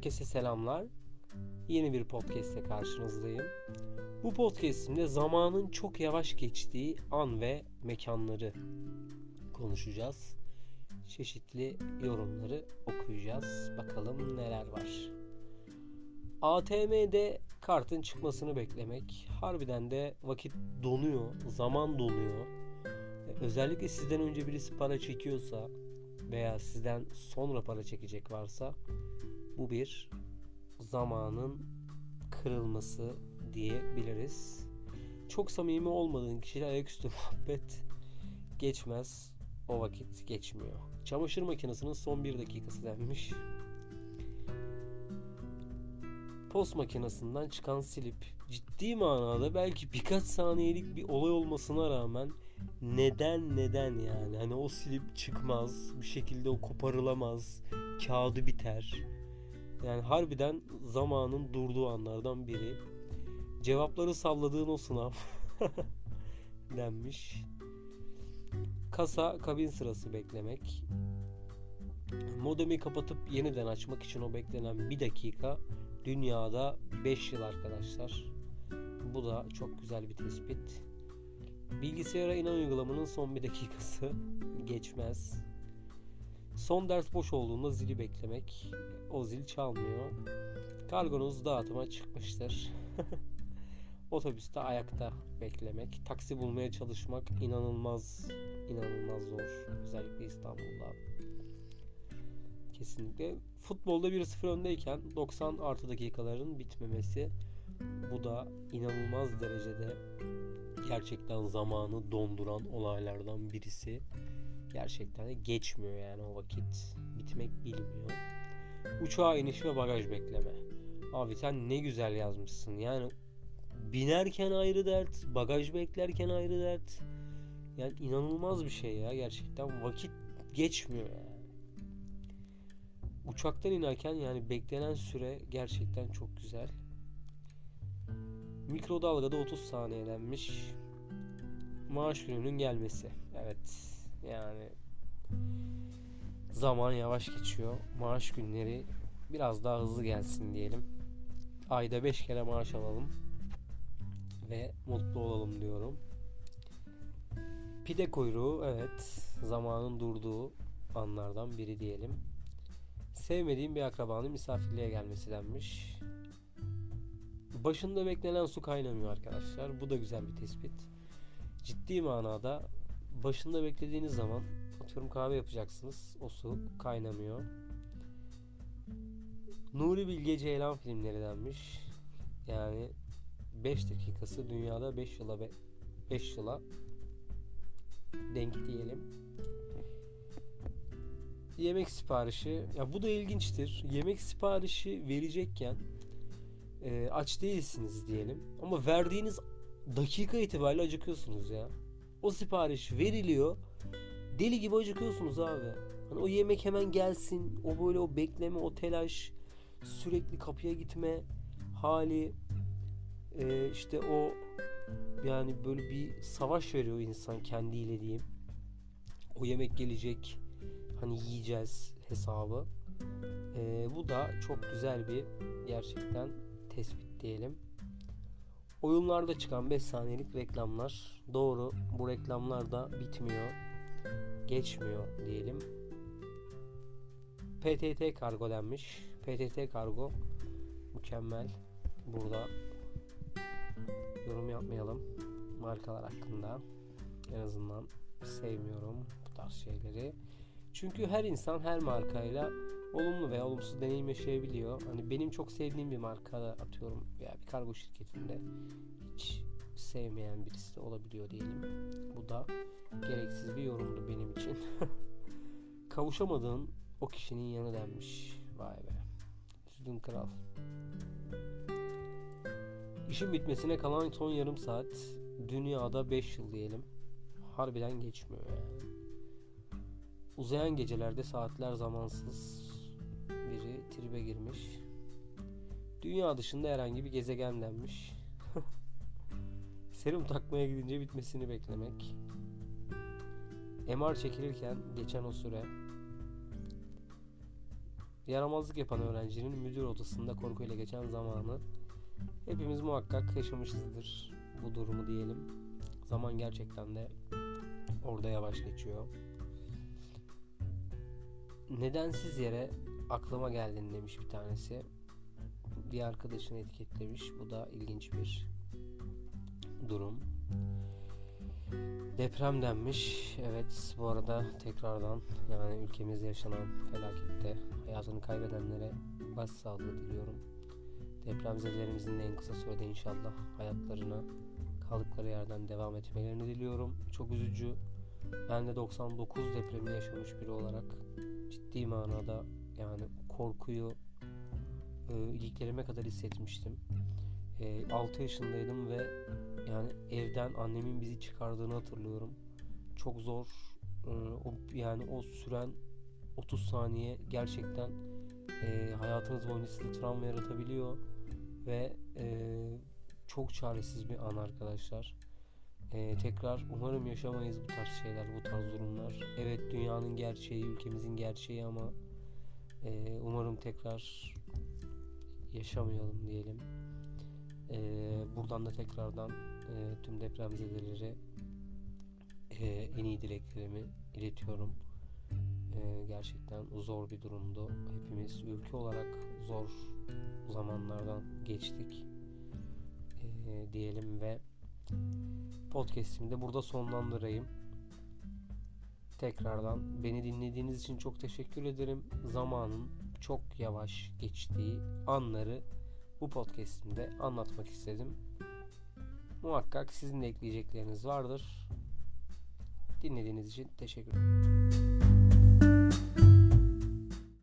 Herkese selamlar. Yeni bir podcast ile karşınızdayım. Bu podcastimde zamanın çok yavaş geçtiği an ve mekanları konuşacağız. Çeşitli yorumları okuyacağız. Bakalım neler var. ATM'de kartın çıkmasını beklemek harbiden de vakit donuyor, zaman donuyor. Özellikle sizden önce birisi para çekiyorsa veya sizden sonra para çekecek varsa bu bir zamanın kırılması diyebiliriz. Çok samimi olmadığın kişiyle ayaküstü muhabbet geçmez. O vakit geçmiyor. Çamaşır makinesinin son bir dakikası denmiş. Post makinesinden çıkan silip ciddi manada belki birkaç saniyelik bir olay olmasına rağmen neden neden yani hani o silip çıkmaz bir şekilde o koparılamaz kağıdı biter yani harbiden zamanın durduğu anlardan biri. Cevapları salladığın o sınav denmiş. Kasa kabin sırası beklemek. Modemi kapatıp yeniden açmak için o beklenen bir dakika dünyada 5 yıl arkadaşlar. Bu da çok güzel bir tespit. Bilgisayara inen uygulamanın son bir dakikası geçmez. Son ders boş olduğunda zili beklemek. O zil çalmıyor. Kargonuz dağıtıma çıkmıştır. Otobüste ayakta beklemek. Taksi bulmaya çalışmak inanılmaz inanılmaz zor. Özellikle İstanbul'da. Kesinlikle. Futbolda 1-0 öndeyken 90 artı dakikaların bitmemesi. Bu da inanılmaz derecede gerçekten zamanı donduran olaylardan birisi. Gerçekten de geçmiyor yani o vakit. Bitmek bilmiyor. Uçağa iniş ve bagaj bekleme. Abi sen ne güzel yazmışsın. Yani binerken ayrı dert, bagaj beklerken ayrı dert. Yani inanılmaz bir şey ya gerçekten. Vakit geçmiyor yani. Uçaktan inerken yani beklenen süre gerçekten çok güzel. Mikrodalgada 30 saniyelenmiş. Maaş gününün gelmesi. Evet. Yani zaman yavaş geçiyor. Maaş günleri biraz daha hızlı gelsin diyelim. Ayda 5 kere maaş alalım ve mutlu olalım diyorum. Pide kuyruğu evet zamanın durduğu anlardan biri diyelim. Sevmediğim bir akrabanın misafirliğe gelmesi denmiş. Başında beklenen su kaynamıyor arkadaşlar. Bu da güzel bir tespit. Ciddi manada başında beklediğiniz zaman atıyorum kahve yapacaksınız. O su kaynamıyor. Nuri Bilge Ceylan filmleri denmiş. Yani 5 dakikası dünyada 5 yıla 5 yıla denk diyelim. Yemek siparişi ya bu da ilginçtir. Yemek siparişi verecekken e, aç değilsiniz diyelim. Ama verdiğiniz dakika itibariyle acıkıyorsunuz ya. O sipariş veriliyor. Deli gibi acıkıyorsunuz abi. Hani o yemek hemen gelsin. O böyle o bekleme, o telaş, sürekli kapıya gitme hali e, işte o yani böyle bir savaş veriyor insan kendiyle diyeyim. O yemek gelecek. Hani yiyeceğiz hesabı. E, bu da çok güzel bir gerçekten tespit diyelim. Oyunlarda çıkan 5 saniyelik reklamlar. Doğru bu reklamlar da bitmiyor. Geçmiyor diyelim. PTT kargo denmiş. PTT kargo mükemmel. Burada yorum yapmayalım markalar hakkında. En azından sevmiyorum bu tarz şeyleri. Çünkü her insan her markayla olumlu veya olumsuz deneyim yaşayabiliyor. Hani benim çok sevdiğim bir markada atıyorum veya bir kargo şirketinde hiç sevmeyen birisi de olabiliyor diyelim. Bu da gereksiz bir yorumdu benim için. Kavuşamadığın o kişinin yanı denmiş. Vay be. Üzdün kral. İşin bitmesine kalan son yarım saat. Dünyada 5 yıl diyelim. Harbiden geçmiyor yani. Uzayan gecelerde saatler zamansız tribe girmiş. Dünya dışında herhangi bir gezegen denmiş. Serum takmaya gidince bitmesini beklemek. MR çekilirken geçen o süre. Yaramazlık yapan öğrencinin müdür odasında korkuyla geçen zamanı hepimiz muhakkak yaşamışızdır bu durumu diyelim. Zaman gerçekten de orada yavaş geçiyor. Nedensiz yere aklıma geldin demiş bir tanesi. Bir arkadaşını etiketlemiş. Bu da ilginç bir durum. Deprem denmiş. Evet bu arada tekrardan yani ülkemizde yaşanan felakette hayatını kaybedenlere başsağlığı diliyorum. Depremzedelerimizin de en kısa sürede inşallah hayatlarına kaldıkları yerden devam etmelerini diliyorum. Çok üzücü. Ben de 99 depremi yaşamış biri olarak ciddi manada yani korkuyu e, iliklerime kadar hissetmiştim. E, 6 yaşındaydım ve yani evden annemin bizi çıkardığını hatırlıyorum. Çok zor. e, o yani o süren 30 saniye gerçekten e, hayatınız boyunca size travma yaratabiliyor ve e, çok çaresiz bir an arkadaşlar. E, tekrar umarım yaşamayız bu tarz şeyler, bu tarz durumlar. Evet dünyanın gerçeği, ülkemizin gerçeği ama e, umarım tekrar yaşamayalım diyelim. E, buradan da tekrardan e, tüm depremzedelere e, en iyi dileklerimi iletiyorum. E, gerçekten zor bir durumdu. Hepimiz ülke olarak zor zamanlardan geçtik e, diyelim ve podcast'imi de burada sonlandırayım. Tekrardan beni dinlediğiniz için çok teşekkür ederim. Zamanın çok yavaş geçtiği anları bu podcast'imde anlatmak istedim. Muhakkak sizin de ekleyecekleriniz vardır. Dinlediğiniz için teşekkür ederim.